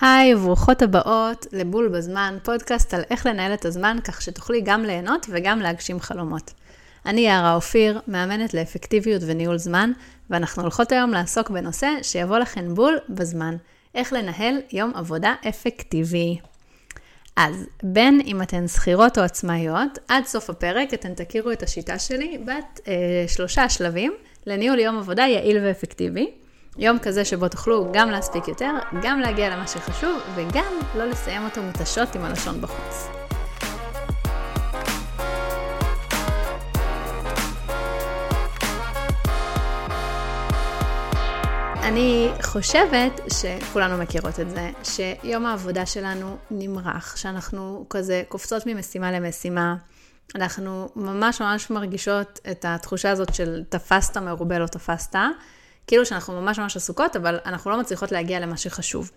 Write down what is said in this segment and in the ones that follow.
היי וברוכות הבאות לבול בזמן, פודקאסט על איך לנהל את הזמן כך שתוכלי גם ליהנות וגם להגשים חלומות. אני יערה אופיר, מאמנת לאפקטיביות וניהול זמן, ואנחנו הולכות היום לעסוק בנושא שיבוא לכן בול בזמן, איך לנהל יום עבודה אפקטיבי. אז בין אם אתן שכירות או עצמאיות, עד סוף הפרק אתן תכירו את השיטה שלי בת אה, שלושה שלבים לניהול יום עבודה יעיל ואפקטיבי. יום כזה שבו תוכלו גם להספיק יותר, גם להגיע למה שחשוב, וגם לא לסיים אותו מותשות עם הלשון בחוץ. אני חושבת שכולנו מכירות את זה, שיום העבודה שלנו נמרח, שאנחנו כזה קופצות ממשימה למשימה. אנחנו ממש ממש מרגישות את התחושה הזאת של תפסת מרובה לא תפסת. כאילו שאנחנו ממש ממש עסוקות, אבל אנחנו לא מצליחות להגיע למה שחשוב.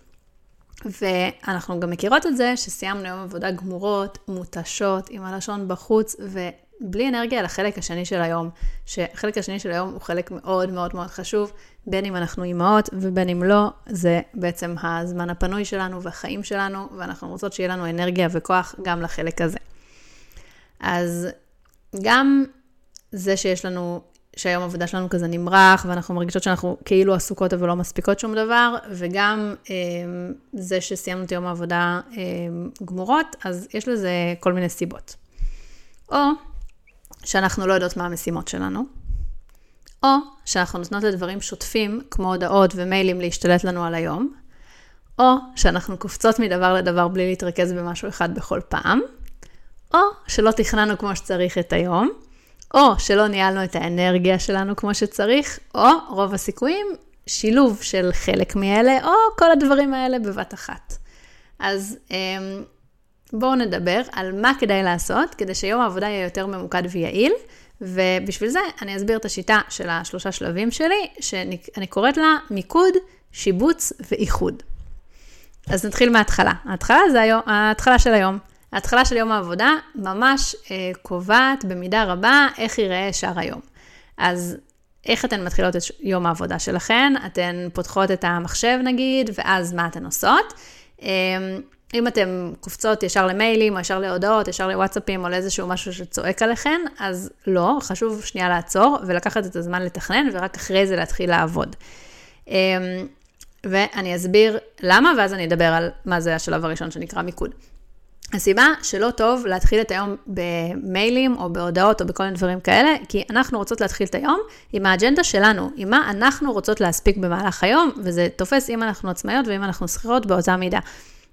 ואנחנו גם מכירות את זה שסיימנו יום עבודה גמורות, מותשות, עם הלשון בחוץ, ובלי אנרגיה לחלק השני של היום, שחלק השני של היום הוא חלק מאוד מאוד מאוד חשוב, בין אם אנחנו אימהות ובין אם לא, זה בעצם הזמן הפנוי שלנו והחיים שלנו, ואנחנו רוצות שיהיה לנו אנרגיה וכוח גם לחלק הזה. אז גם זה שיש לנו שהיום העבודה שלנו כזה נמרח, ואנחנו מרגישות שאנחנו כאילו עסוקות אבל לא מספיקות שום דבר, וגם אה, זה שסיימנו את יום העבודה אה, גמורות, אז יש לזה כל מיני סיבות. או שאנחנו לא יודעות מה המשימות שלנו, או שאנחנו נותנות לדברים שוטפים, כמו הודעות ומיילים, להשתלט לנו על היום, או שאנחנו קופצות מדבר לדבר בלי להתרכז במשהו אחד בכל פעם, או שלא תכננו כמו שצריך את היום, או שלא ניהלנו את האנרגיה שלנו כמו שצריך, או רוב הסיכויים, שילוב של חלק מאלה, או כל הדברים האלה בבת אחת. אז אמ, בואו נדבר על מה כדאי לעשות כדי שיום העבודה יהיה יותר ממוקד ויעיל, ובשביל זה אני אסביר את השיטה של השלושה שלבים שלי, שאני קוראת לה מיקוד, שיבוץ ואיחוד. אז נתחיל מההתחלה. ההתחלה זה היום, ההתחלה של היום. ההתחלה של יום העבודה ממש אה, קובעת במידה רבה איך ייראה שאר היום. אז איך אתן מתחילות את יום העבודה שלכן? אתן פותחות את המחשב נגיד, ואז מה אתן עושות? אה, אם אתן קופצות ישר למיילים, או ישר להודעות, ישר לוואטסאפים, או לאיזשהו משהו שצועק עליכן, אז לא, חשוב שנייה לעצור ולקחת את הזמן לתכנן, ורק אחרי זה להתחיל לעבוד. אה, ואני אסביר למה, ואז אני אדבר על מה זה השלב הראשון שנקרא מיקוד. הסיבה שלא טוב להתחיל את היום במיילים או בהודעות או בכל מיני דברים כאלה, כי אנחנו רוצות להתחיל את היום עם האג'נדה שלנו, עם מה אנחנו רוצות להספיק במהלך היום, וזה תופס אם אנחנו עצמאיות ואם אנחנו שכירות באותה מידה.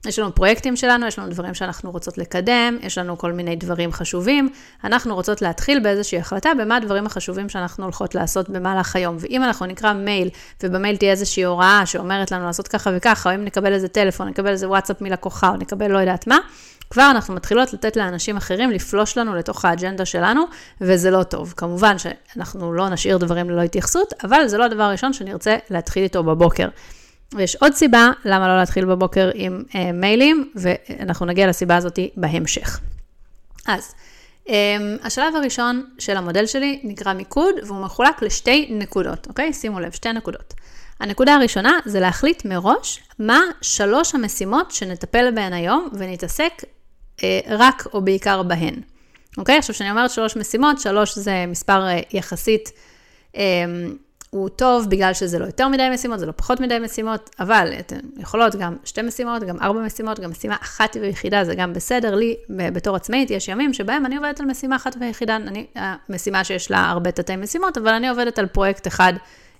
יש לנו פרויקטים שלנו, יש לנו דברים שאנחנו רוצות לקדם, יש לנו כל מיני דברים חשובים. אנחנו רוצות להתחיל באיזושהי החלטה במה הדברים החשובים שאנחנו הולכות לעשות במהלך היום. ואם אנחנו נקרא מייל, ובמייל תהיה איזושהי הוראה שאומרת לנו לעשות ככה וככה, או אם נקבל איזה טלפון, נקבל איזה וואטסאפ מלקוחה, או נקבל לא יודעת מה, כבר אנחנו מתחילות לתת לאנשים אחרים לפלוש לנו לתוך האג'נדה שלנו, וזה לא טוב. כמובן שאנחנו לא נשאיר דברים ללא התייחסות, אבל זה לא הדבר הראשון שנרצה להתחיל איתו בבוקר. ויש עוד סיבה למה לא להתחיל בבוקר עם אה, מיילים, ואנחנו נגיע לסיבה הזאת בהמשך. אז, אה, השלב הראשון של המודל שלי נקרא מיקוד, והוא מחולק לשתי נקודות, אוקיי? שימו לב, שתי נקודות. הנקודה הראשונה זה להחליט מראש מה שלוש המשימות שנטפל בהן היום ונתעסק אה, רק או בעיקר בהן. אוקיי? עכשיו, כשאני אומרת שלוש משימות, שלוש זה מספר אה, יחסית, אה, הוא טוב בגלל שזה לא יותר מדי משימות, זה לא פחות מדי משימות, אבל אתן יכולות גם שתי משימות, גם ארבע משימות, גם משימה אחת ויחידה, זה גם בסדר. לי, בתור עצמאית, יש ימים שבהם אני עובדת על משימה אחת ויחידה, אני, המשימה שיש לה הרבה תתי משימות, אבל אני עובדת על פרויקט אחד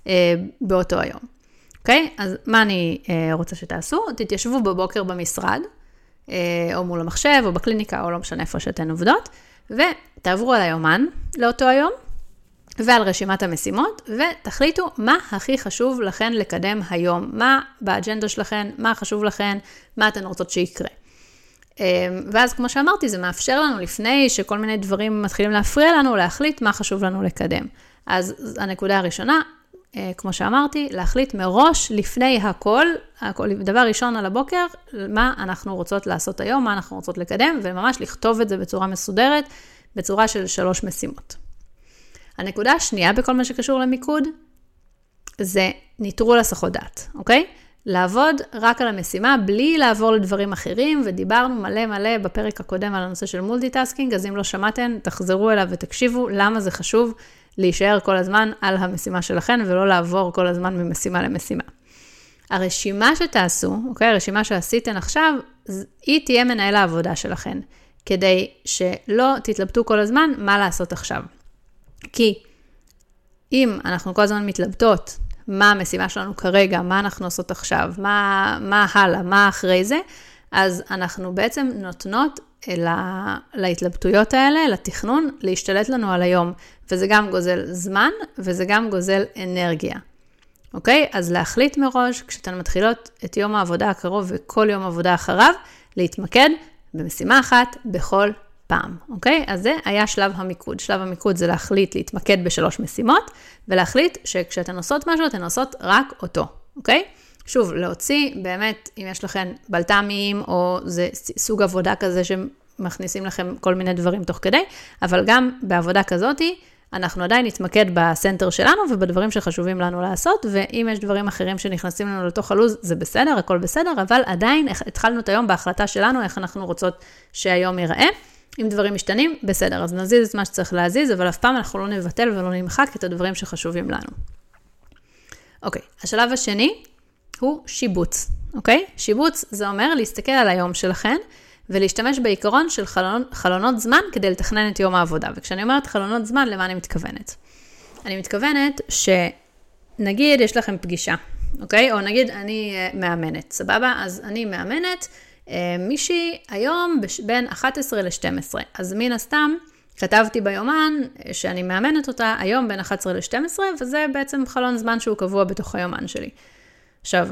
אה, באותו היום. אוקיי? אז מה אני אה, רוצה שתעשו? תתיישבו בבוקר במשרד, אה, או מול המחשב, או בקליניקה, או לא משנה איפה שאתן עובדות, ותעברו על היומן לאותו היום, ועל רשימת המשימות, ותחליטו מה הכי חשוב לכן לקדם היום, מה באג'נדה שלכן, מה חשוב לכן, מה אתן רוצות שיקרה. אה, ואז כמו שאמרתי, זה מאפשר לנו לפני שכל מיני דברים מתחילים להפריע לנו, להחליט מה חשוב לנו לקדם. אז הנקודה הראשונה, אה, כמו שאמרתי, להחליט מראש, לפני הכל, הכל, דבר ראשון על הבוקר, מה אנחנו רוצות לעשות היום, מה אנחנו רוצות לקדם, וממש לכתוב את זה בצורה מסודרת, בצורה של שלוש משימות. הנקודה השנייה בכל מה שקשור למיקוד, זה ניטרול הסחות דעת, אוקיי? לעבוד רק על המשימה בלי לעבור לדברים אחרים, ודיברנו מלא מלא בפרק הקודם על הנושא של multitasking, אז אם לא שמעתם, תחזרו אליו ותקשיבו למה זה חשוב להישאר כל הזמן על המשימה שלכם, ולא לעבור כל הזמן ממשימה למשימה. הרשימה שתעשו, אוקיי, הרשימה שעשיתן עכשיו, היא תהיה מנהל העבודה שלכם, כדי שלא תתלבטו כל הזמן מה לעשות עכשיו. כי אם אנחנו כל הזמן מתלבטות מה המשימה שלנו כרגע, מה אנחנו עושות עכשיו, מה, מה הלאה, מה אחרי זה, אז אנחנו בעצם נותנות לה, להתלבטויות האלה, לתכנון, להשתלט לנו על היום. וזה גם גוזל זמן וזה גם גוזל אנרגיה. אוקיי? אז להחליט מראש, כשאתן מתחילות את יום העבודה הקרוב וכל יום עבודה אחריו, להתמקד במשימה אחת בכל פעם, אוקיי? אז זה היה שלב המיקוד. שלב המיקוד זה להחליט להתמקד בשלוש משימות, ולהחליט שכשאתן עושות משהו, אתן עושות רק אותו, אוקיי? שוב, להוציא, באמת, אם יש לכם בלת"מים, או זה סוג עבודה כזה שמכניסים לכם כל מיני דברים תוך כדי, אבל גם בעבודה כזאתי, אנחנו עדיין נתמקד בסנטר שלנו ובדברים שחשובים לנו לעשות, ואם יש דברים אחרים שנכנסים לנו לתוך הלו"ז, זה בסדר, הכל בסדר, אבל עדיין התחלנו את היום בהחלטה שלנו, איך אנחנו רוצות שהיום ייראה. אם דברים משתנים, בסדר, אז נזיז את מה שצריך להזיז, אבל אף פעם אנחנו לא נבטל ולא נמחק את הדברים שחשובים לנו. אוקיי, השלב השני הוא שיבוץ, אוקיי? שיבוץ זה אומר להסתכל על היום שלכם ולהשתמש בעיקרון של חלונות, חלונות זמן כדי לתכנן את יום העבודה. וכשאני אומרת חלונות זמן, למה אני מתכוונת? אני מתכוונת שנגיד יש לכם פגישה, אוקיי? או נגיד אני אה, מאמנת, סבבה? אז אני מאמנת מישהי היום בין 11 ל-12. אז מן הסתם, כתבתי ביומן אה, שאני מאמנת אותה היום בין 11 ל-12, וזה בעצם חלון זמן שהוא קבוע בתוך היומן שלי. עכשיו,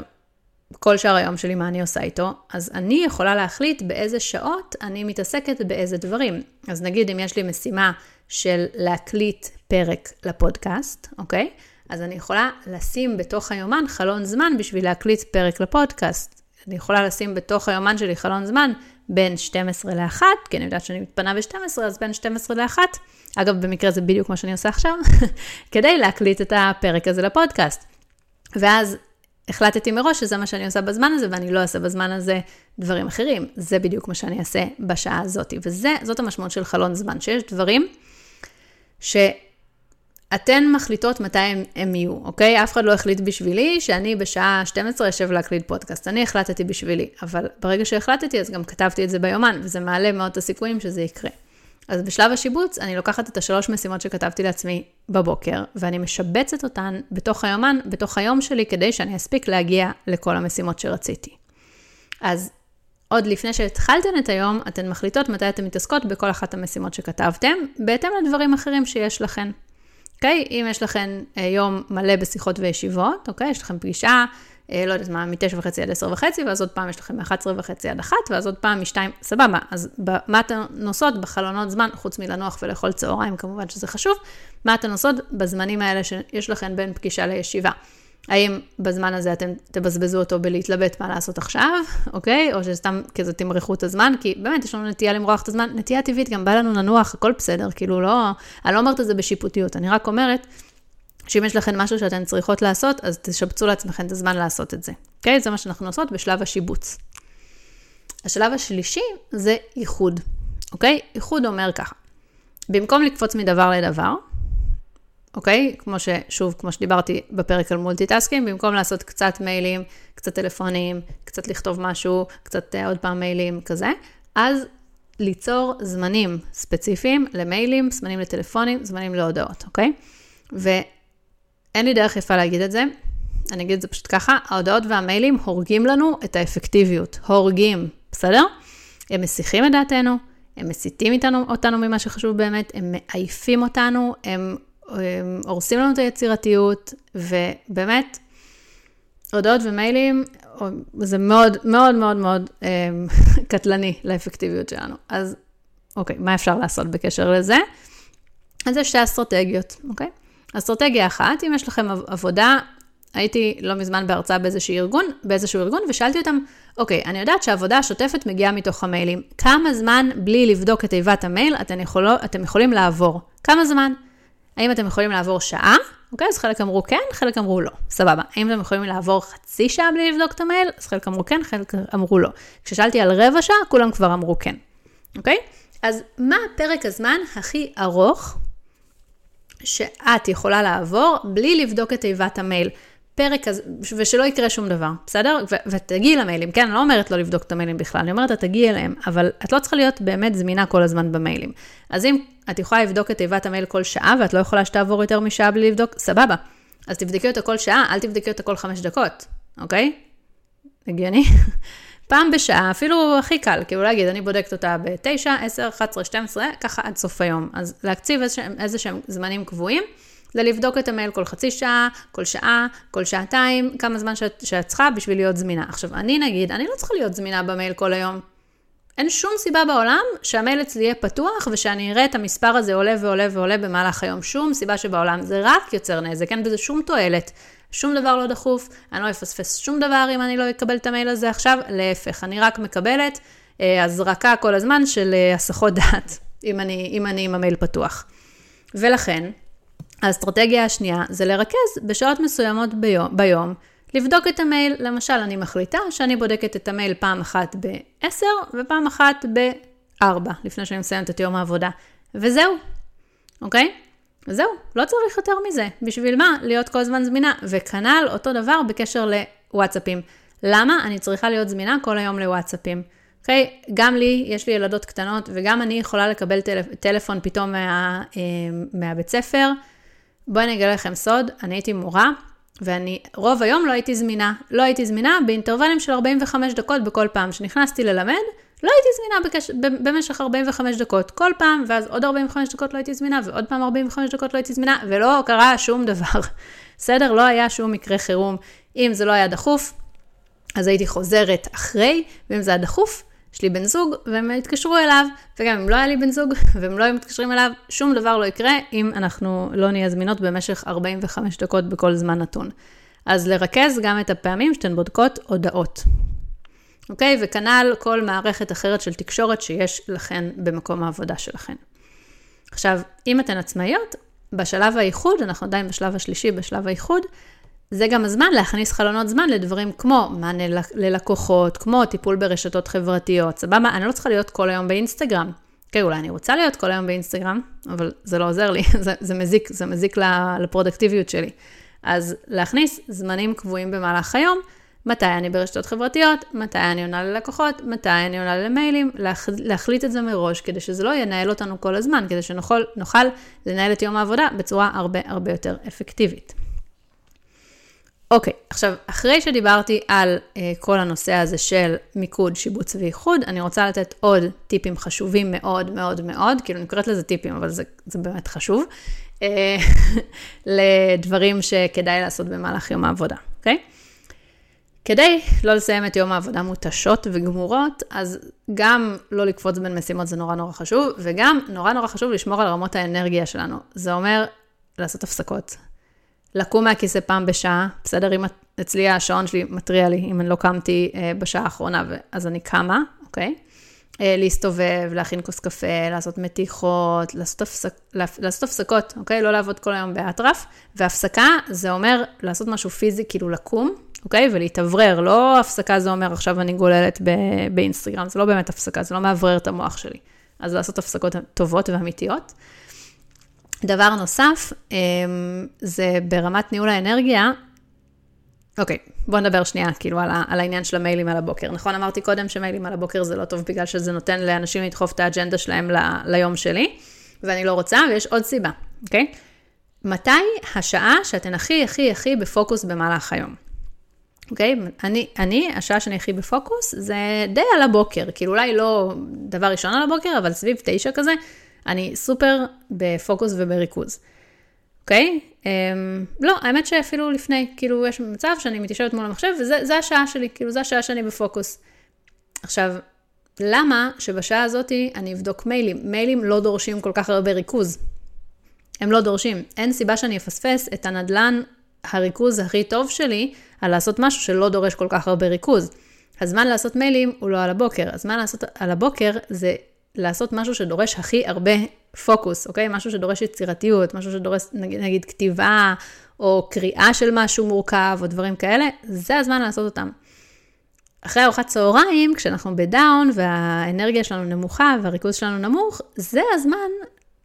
כל שאר היום שלי, מה אני עושה איתו, אז אני יכולה להחליט באיזה שעות אני מתעסקת באיזה דברים. אז נגיד אם יש לי משימה של להקליט פרק לפודקאסט, אוקיי? אז אני יכולה לשים בתוך היומן חלון זמן בשביל להקליט פרק לפודקאסט. אני יכולה לשים בתוך היומן שלי חלון זמן בין 12 ל-1, כי אני יודעת שאני מתפנה ב-12, אז בין 12 ל-1, אגב, במקרה זה בדיוק מה שאני עושה עכשיו, כדי להקליט את הפרק הזה לפודקאסט. ואז החלטתי מראש שזה מה שאני עושה בזמן הזה, ואני לא אעשה בזמן הזה דברים אחרים. זה בדיוק מה שאני אעשה בשעה הזאת. וזאת המשמעות של חלון זמן, שיש דברים שאתן מחליטות מתי הם, הם יהיו, אוקיי? אף אחד לא החליט בשבילי שאני בשעה 12 אשב להקליט פודקאסט. אני החלטתי בשבילי, אבל ברגע שהחלטתי, אז גם כתבתי את זה ביומן, וזה מעלה מאוד את הסיכויים שזה יקרה. אז בשלב השיבוץ, אני לוקחת את השלוש משימות שכתבתי לעצמי בבוקר, ואני משבצת אותן בתוך היומן, בתוך היום שלי, כדי שאני אספיק להגיע לכל המשימות שרציתי. אז עוד לפני שהתחלתן את היום, אתן מחליטות מתי אתן מתעסקות בכל אחת המשימות שכתבתם, בהתאם לדברים אחרים שיש לכן. אוקיי? Okay? אם יש לכן אה, יום מלא בשיחות וישיבות, אוקיי? Okay? יש לכם פגישה אה, לא יודעת מה, מ-9 וחצי עד 10 וחצי, ואז עוד פעם יש לכם מ-11 וחצי עד 1, ואז עוד פעם מ-2, סבבה, אז מה אתן נוסעות בחלונות זמן, חוץ מלנוח ולאכול צהריים, כמובן שזה חשוב, מה אתן נוסעות בזמנים האלה שיש לכם בין פגישה לישיבה. האם בזמן הזה אתם תבזבזו אותו בלהתלבט מה לעשות עכשיו, אוקיי? או שסתם כזה תמרחו את הזמן, כי באמת יש לנו נטייה למרוח את הזמן, נטייה טבעית, גם בא לנו לנוח, הכל בסדר, כאילו לא, אני לא אומרת את זה בשיפוטיות, אני רק אומרת, שאם יש לכם משהו שאתן צריכות לעשות, אז תשבצו לעצמכם את הזמן לעשות את זה. אוקיי? זה מה שאנחנו עושות בשלב השיבוץ. השלב השלישי זה איחוד, אוקיי? איחוד אומר ככה, במקום לקפוץ מדבר לדבר, אוקיי? כמו ששוב, כמו שדיברתי בפרק על מולטיטאסקים, במקום לעשות קצת מיילים, קצת טלפונים, קצת לכתוב משהו, קצת uh, עוד פעם מיילים, כזה, אז ליצור זמנים ספציפיים למיילים, זמנים לטלפונים, זמנים להודעות, אוקיי? אין לי דרך יפה להגיד את זה, אני אגיד את זה פשוט ככה, ההודעות והמיילים הורגים לנו את האפקטיביות, הורגים, בסדר? הם מסיחים את דעתנו, הם מסיטים איתנו, אותנו ממה שחשוב באמת, הם מעייפים אותנו, הם הורסים לנו את היצירתיות, ובאמת, הודעות ומיילים, זה מאוד מאוד מאוד מאוד הם, קטלני לאפקטיביות שלנו. אז אוקיי, מה אפשר לעשות בקשר לזה? אז יש שתי אסטרטגיות, אוקיי? אסטרטגיה אחת, אם יש לכם עבודה, הייתי לא מזמן בהרצאה באיזשהו ארגון, באיזשהו ארגון, ושאלתי אותם, אוקיי, אני יודעת שהעבודה השוטפת מגיעה מתוך המיילים. כמה זמן בלי לבדוק את תיבת המייל אתם, יכולו, אתם יכולים לעבור? כמה זמן? האם אתם יכולים לעבור שעה? אוקיי, אז חלק אמרו כן, חלק אמרו לא. סבבה. האם אתם יכולים לעבור חצי שעה בלי לבדוק את המייל? אז חלק אמרו כן, חלק אמרו לא. כששאלתי על רבע שעה, כולם כבר אמרו כן. אוקיי? אז מה פרק הזמן הכי ארוך שאת יכולה לעבור בלי לבדוק את תיבת המייל? פרק כזה, ושלא יקרה שום דבר, בסדר? ו- ותגיעי למיילים, כן? אני לא אומרת לא לבדוק את המיילים בכלל, אני אומרת, את תגיעי אליהם, אבל את לא צריכה להיות באמת זמינה כל הזמן במיילים. אז אם את יכולה לבדוק את תיבת המייל כל שעה, ואת לא יכולה שתעבור יותר משעה בלי לבדוק, סבבה. אז תבדקי אותה כל שעה, אל תבדקי אותה כל חמש דקות, אוקיי? הגיוני? פעם בשעה, אפילו הכי קל, כאילו להגיד, אני בודקת אותה ב-9, 10, 11, 12, ככה עד סוף היום. אז להקציב איזה שהם זמנים קבועים. זה לבדוק את המייל כל חצי שעה, כל שעה, כל שעתיים, כמה זמן שאת, שאת צריכה בשביל להיות זמינה. עכשיו, אני נגיד, אני לא צריכה להיות זמינה במייל כל היום. אין שום סיבה בעולם שהמייל אצלי יהיה פתוח ושאני אראה את המספר הזה עולה ועולה ועולה במהלך היום. שום סיבה שבעולם. זה רק יוצר נזק, אין בזה שום תועלת. שום דבר לא דחוף, אני לא אפספס שום דבר אם אני לא אקבל את המייל הזה עכשיו, להפך, אני רק מקבלת אה, הזרקה כל הזמן של אה, הסחות דעת, אם אני, אם אני עם המייל פתוח. ולכן, האסטרטגיה השנייה זה לרכז בשעות מסוימות ביום, ביום, לבדוק את המייל, למשל אני מחליטה שאני בודקת את המייל פעם אחת ב-10 ופעם אחת ב-4, לפני שאני מסיימת את יום העבודה, וזהו, אוקיי? וזהו, לא צריך יותר מזה. בשביל מה? להיות כל הזמן זמינה. וכנ"ל אותו דבר בקשר לוואטסאפים. למה אני צריכה להיות זמינה כל היום לוואטסאפים? אוקיי? Okay, גם לי, יש לי ילדות קטנות, וגם אני יכולה לקבל טל, טלפון פתאום מה, אה, מהבית ספר. בואי אני אגלה לכם סוד, אני הייתי מורה, ואני רוב היום לא הייתי זמינה. לא הייתי זמינה באינטרוולים של 45 דקות בכל פעם שנכנסתי ללמד, לא הייתי זמינה בקש... במשך 45 דקות כל פעם, ואז עוד 45 דקות לא הייתי זמינה, ועוד פעם 45 דקות לא הייתי זמינה, ולא קרה שום דבר. בסדר? לא היה שום מקרה חירום. אם זה לא היה דחוף, אז הייתי חוזרת אחרי, ואם זה היה דחוף, יש לי בן זוג, והם יתקשרו אליו, וגם אם לא היה לי בן זוג, והם לא היו מתקשרים אליו, שום דבר לא יקרה אם אנחנו לא נהיה זמינות במשך 45 דקות בכל זמן נתון. אז לרכז גם את הפעמים שאתן בודקות הודעות. אוקיי? וכנ"ל כל מערכת אחרת של תקשורת שיש לכן במקום העבודה שלכן. עכשיו, אם אתן עצמאיות, בשלב האיחוד, אנחנו עדיין בשלב השלישי, בשלב האיחוד, זה גם הזמן להכניס חלונות זמן לדברים כמו מענה ללקוחות, כמו טיפול ברשתות חברתיות, סבבה? אני לא צריכה להיות כל היום באינסטגרם. כן, אולי אני רוצה להיות כל היום באינסטגרם, אבל זה לא עוזר לי, זה, זה מזיק, זה מזיק לפרודקטיביות שלי. אז להכניס זמנים קבועים במהלך היום, מתי אני ברשתות חברתיות, מתי אני עונה ללקוחות, מתי אני עונה למיילים, להח, להחליט את זה מראש, כדי שזה לא ינהל אותנו כל הזמן, כדי שנוכל לנהל את יום העבודה בצורה הרבה הרבה יותר אפקטיבית. אוקיי, עכשיו, אחרי שדיברתי על uh, כל הנושא הזה של מיקוד, שיבוץ ואיחוד, אני רוצה לתת עוד טיפים חשובים מאוד מאוד מאוד, כאילו אני קוראת לזה טיפים, אבל זה, זה באמת חשוב, uh, לדברים שכדאי לעשות במהלך יום העבודה, אוקיי? Okay? כדי לא לסיים את יום העבודה מותשות וגמורות, אז גם לא לקפוץ בין משימות זה נורא נורא חשוב, וגם נורא נורא חשוב לשמור על רמות האנרגיה שלנו. זה אומר לעשות הפסקות. לקום מהכיסא פעם בשעה, בסדר? אם אצלי השעון שלי מתריע לי, אם אני לא קמתי אה, בשעה האחרונה, אז אני קמה, אוקיי? אה, להסתובב, להכין כוס קפה, לעשות מתיחות, לעשות, הפסק, לעשות הפסקות, אוקיי? לא לעבוד כל היום באטרף. והפסקה זה אומר לעשות משהו פיזי, כאילו לקום, אוקיי? ולהתאוורר, לא הפסקה זה אומר עכשיו אני גוללת באינסטגרם, זה לא באמת הפסקה, זה לא מאוורר את המוח שלי. אז לעשות הפסקות טובות ואמיתיות. דבר נוסף, אמ, זה ברמת ניהול האנרגיה, אוקיי, בוא נדבר שנייה, כאילו, על, על העניין של המיילים על הבוקר. נכון, אמרתי קודם שמיילים על הבוקר זה לא טוב בגלל שזה נותן לאנשים לדחוף את האג'נדה שלהם ל, ליום שלי, ואני לא רוצה, ויש עוד סיבה, אוקיי? מתי השעה שאתן הכי הכי הכי בפוקוס במהלך היום? אוקיי? Okay? אני, אני, השעה שאני הכי בפוקוס זה די על הבוקר, כאילו אולי לא דבר ראשון על הבוקר, אבל סביב תשע כזה, אני סופר בפוקוס ובריכוז. אוקיי? Okay? Um, לא, האמת שאפילו לפני, כאילו יש מצב שאני מתיישבת מול המחשב וזה השעה שלי, כאילו זה השעה שאני בפוקוס. עכשיו, למה שבשעה הזאת אני אבדוק מיילים? מיילים לא דורשים כל כך הרבה ריכוז. הם לא דורשים. אין סיבה שאני אפספס את הנדלן הריכוז הכי טוב שלי על לעשות משהו שלא דורש כל כך הרבה ריכוז. הזמן לעשות מיילים הוא לא על הבוקר, הזמן לעשות על הבוקר זה לעשות משהו שדורש הכי הרבה פוקוס, אוקיי? משהו שדורש יצירתיות, משהו שדורש נגיד, נגיד כתיבה, או קריאה של משהו מורכב, או דברים כאלה, זה הזמן לעשות אותם. אחרי ארוחת צהריים, כשאנחנו בדאון והאנרגיה שלנו נמוכה והריכוז שלנו נמוך, זה הזמן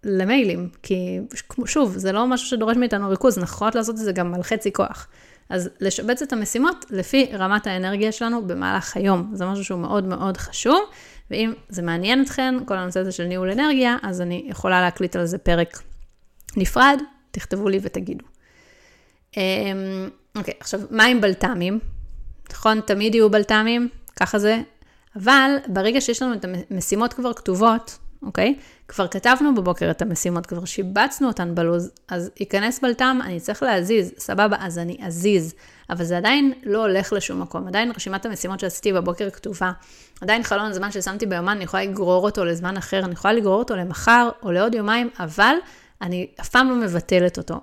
למיילים. כי שוב, זה לא משהו שדורש מאיתנו ריכוז, אנחנו יכולות לעשות את זה גם על חצי כוח. אז לשבץ את המשימות לפי רמת האנרגיה שלנו במהלך היום. זה משהו שהוא מאוד מאוד חשוב, ואם זה מעניין אתכם, כל הנושא הזה של ניהול אנרגיה, אז אני יכולה להקליט על זה פרק נפרד, תכתבו לי ותגידו. אמ, אוקיי, עכשיו, מה עם בלת"מים? נכון, תמיד יהיו בלת"מים, ככה זה, אבל ברגע שיש לנו את המשימות כבר כתובות, אוקיי? כבר כתבנו בבוקר את המשימות, כבר שיבצנו אותן בלוז, אז ייכנס בלת"ם, אני צריך להזיז, סבבה, אז אני אזיז. אבל זה עדיין לא הולך לשום מקום. עדיין רשימת המשימות שעשיתי בבוקר כתובה. עדיין חלון הזמן ששמתי ביומן, אני יכולה לגרור אותו לזמן אחר, אני יכולה לגרור אותו למחר או לעוד יומיים, אבל אני אף פעם לא מבטלת אותו.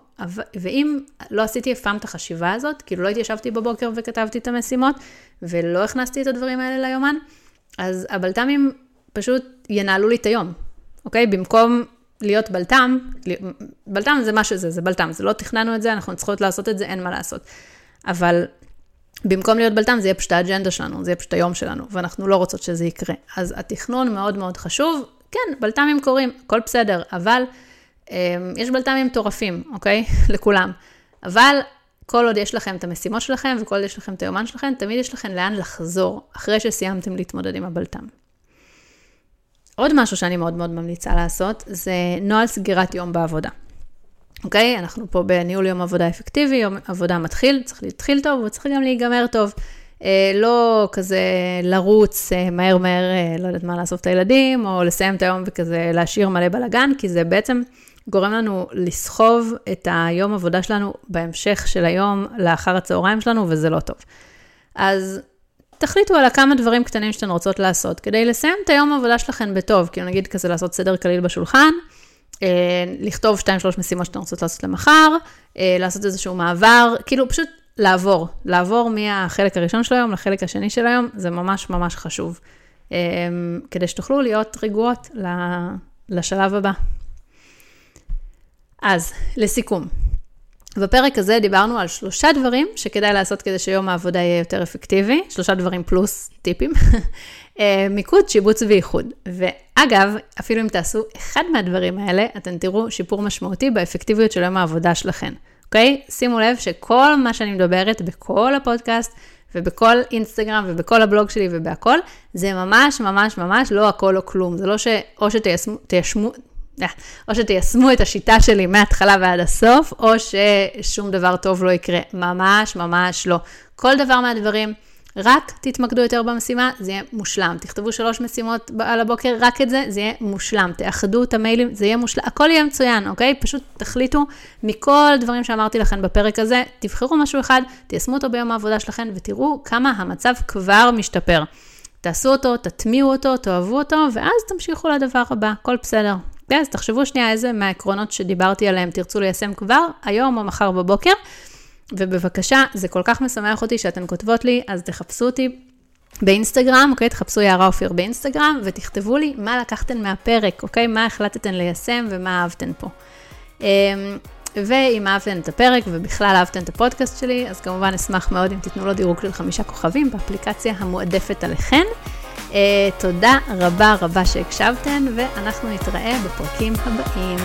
ואם לא עשיתי אף פעם את החשיבה הזאת, כאילו לא התיישבתי בבוקר וכתבתי את המשימות, ולא הכנסתי את הדברים האלה ליומן, אז הבלת"מים פשוט ינהלו לי את היום, אוקיי? במקום להיות בלת"ם, בלת"ם זה מה שזה, זה בלת"ם, זה לא תכננו את זה, אנחנו צריכות לעשות את זה, אין מה לעשות. אבל במקום להיות בלת"ם, זה יהיה פשוט האג'נדה שלנו, זה יהיה פשוט היום שלנו, ואנחנו לא רוצות שזה יקרה. אז התכנון מאוד מאוד חשוב. כן, בלת"מים קורים, הכל בסדר, אבל אה, יש בלת"מים מטורפים, אוקיי? לכולם. אבל כל עוד יש לכם את המשימות שלכם, וכל עוד יש לכם את היומן שלכם, תמיד יש לכם לאן לחזור, אחרי שסיימתם להתמודד עם הבלת"ם. עוד משהו שאני מאוד מאוד ממליצה לעשות, זה נוהל סגירת יום בעבודה. אוקיי? אנחנו פה בניהול יום עבודה אפקטיבי, יום עבודה מתחיל, צריך להתחיל טוב וצריך גם להיגמר טוב. אה, לא כזה לרוץ אה, מהר מהר, אה, לא יודעת מה, לאסוף את הילדים, או לסיים את היום וכזה להשאיר מלא בלאגן, כי זה בעצם גורם לנו לסחוב את היום עבודה שלנו בהמשך של היום לאחר הצהריים שלנו, וזה לא טוב. אז תחליטו על הכמה דברים קטנים שאתן רוצות לעשות, כדי לסיים את היום העבודה שלכם בטוב, כאילו נגיד כזה לעשות סדר קליל בשולחן, אה, לכתוב 2-3 משימות שאתן רוצות לעשות למחר, אה, לעשות איזשהו מעבר, כאילו פשוט לעבור, לעבור מהחלק הראשון של היום לחלק השני של היום, זה ממש ממש חשוב, אה, כדי שתוכלו להיות רגועות לשלב הבא. אז, לסיכום, בפרק הזה דיברנו על שלושה דברים שכדאי לעשות כדי שיום העבודה יהיה יותר אפקטיבי, שלושה דברים פלוס טיפים. אה, מיקוד, שיבוץ ואיחוד. ואגב, אפילו אם תעשו אחד מהדברים האלה, אתם תראו שיפור משמעותי באפקטיביות של יום העבודה שלכם, אוקיי? שימו לב שכל מה שאני מדברת בכל הפודקאסט, ובכל אינסטגרם ובכל הבלוג שלי ובהכל, זה ממש ממש ממש לא הכל או כלום. זה לא שאו שתיישמו, אה, או שתיישמו את השיטה שלי מההתחלה ועד הסוף, או ששום דבר טוב לא יקרה. ממש ממש לא. כל דבר מהדברים, רק תתמקדו יותר במשימה, זה יהיה מושלם. תכתבו שלוש משימות על הבוקר, רק את זה, זה יהיה מושלם. תאחדו את המיילים, זה יהיה מושלם, הכל יהיה מצוין, אוקיי? פשוט תחליטו מכל הדברים שאמרתי לכם בפרק הזה, תבחרו משהו אחד, תיישמו אותו ביום העבודה שלכם, ותראו כמה המצב כבר משתפר. תעשו אותו, תטמיעו אותו, תאהבו אותו, ואז תמשיכו לדבר הבא, הכל בסדר. אז תחשבו שנייה איזה מהעקרונות שדיברתי עליהם תרצו ליישם כבר, היום או מחר בבוקר. ובבקשה, זה כל כך משמח אותי שאתן כותבות לי, אז תחפשו אותי באינסטגרם, אוקיי? תחפשו יערה אופיר באינסטגרם, ותכתבו לי מה לקחתן מהפרק, אוקיי? מה החלטתן ליישם ומה אהבתן פה. אמ, ואם אהבתן את הפרק ובכלל אהבתן את הפודקאסט שלי, אז כמובן אשמח מאוד אם תיתנו לו דירוג של חמישה כוכבים באפליקציה המועדפת עליכן. Uh, תודה רבה רבה שהקשבתן, ואנחנו נתראה בפרקים הבאים.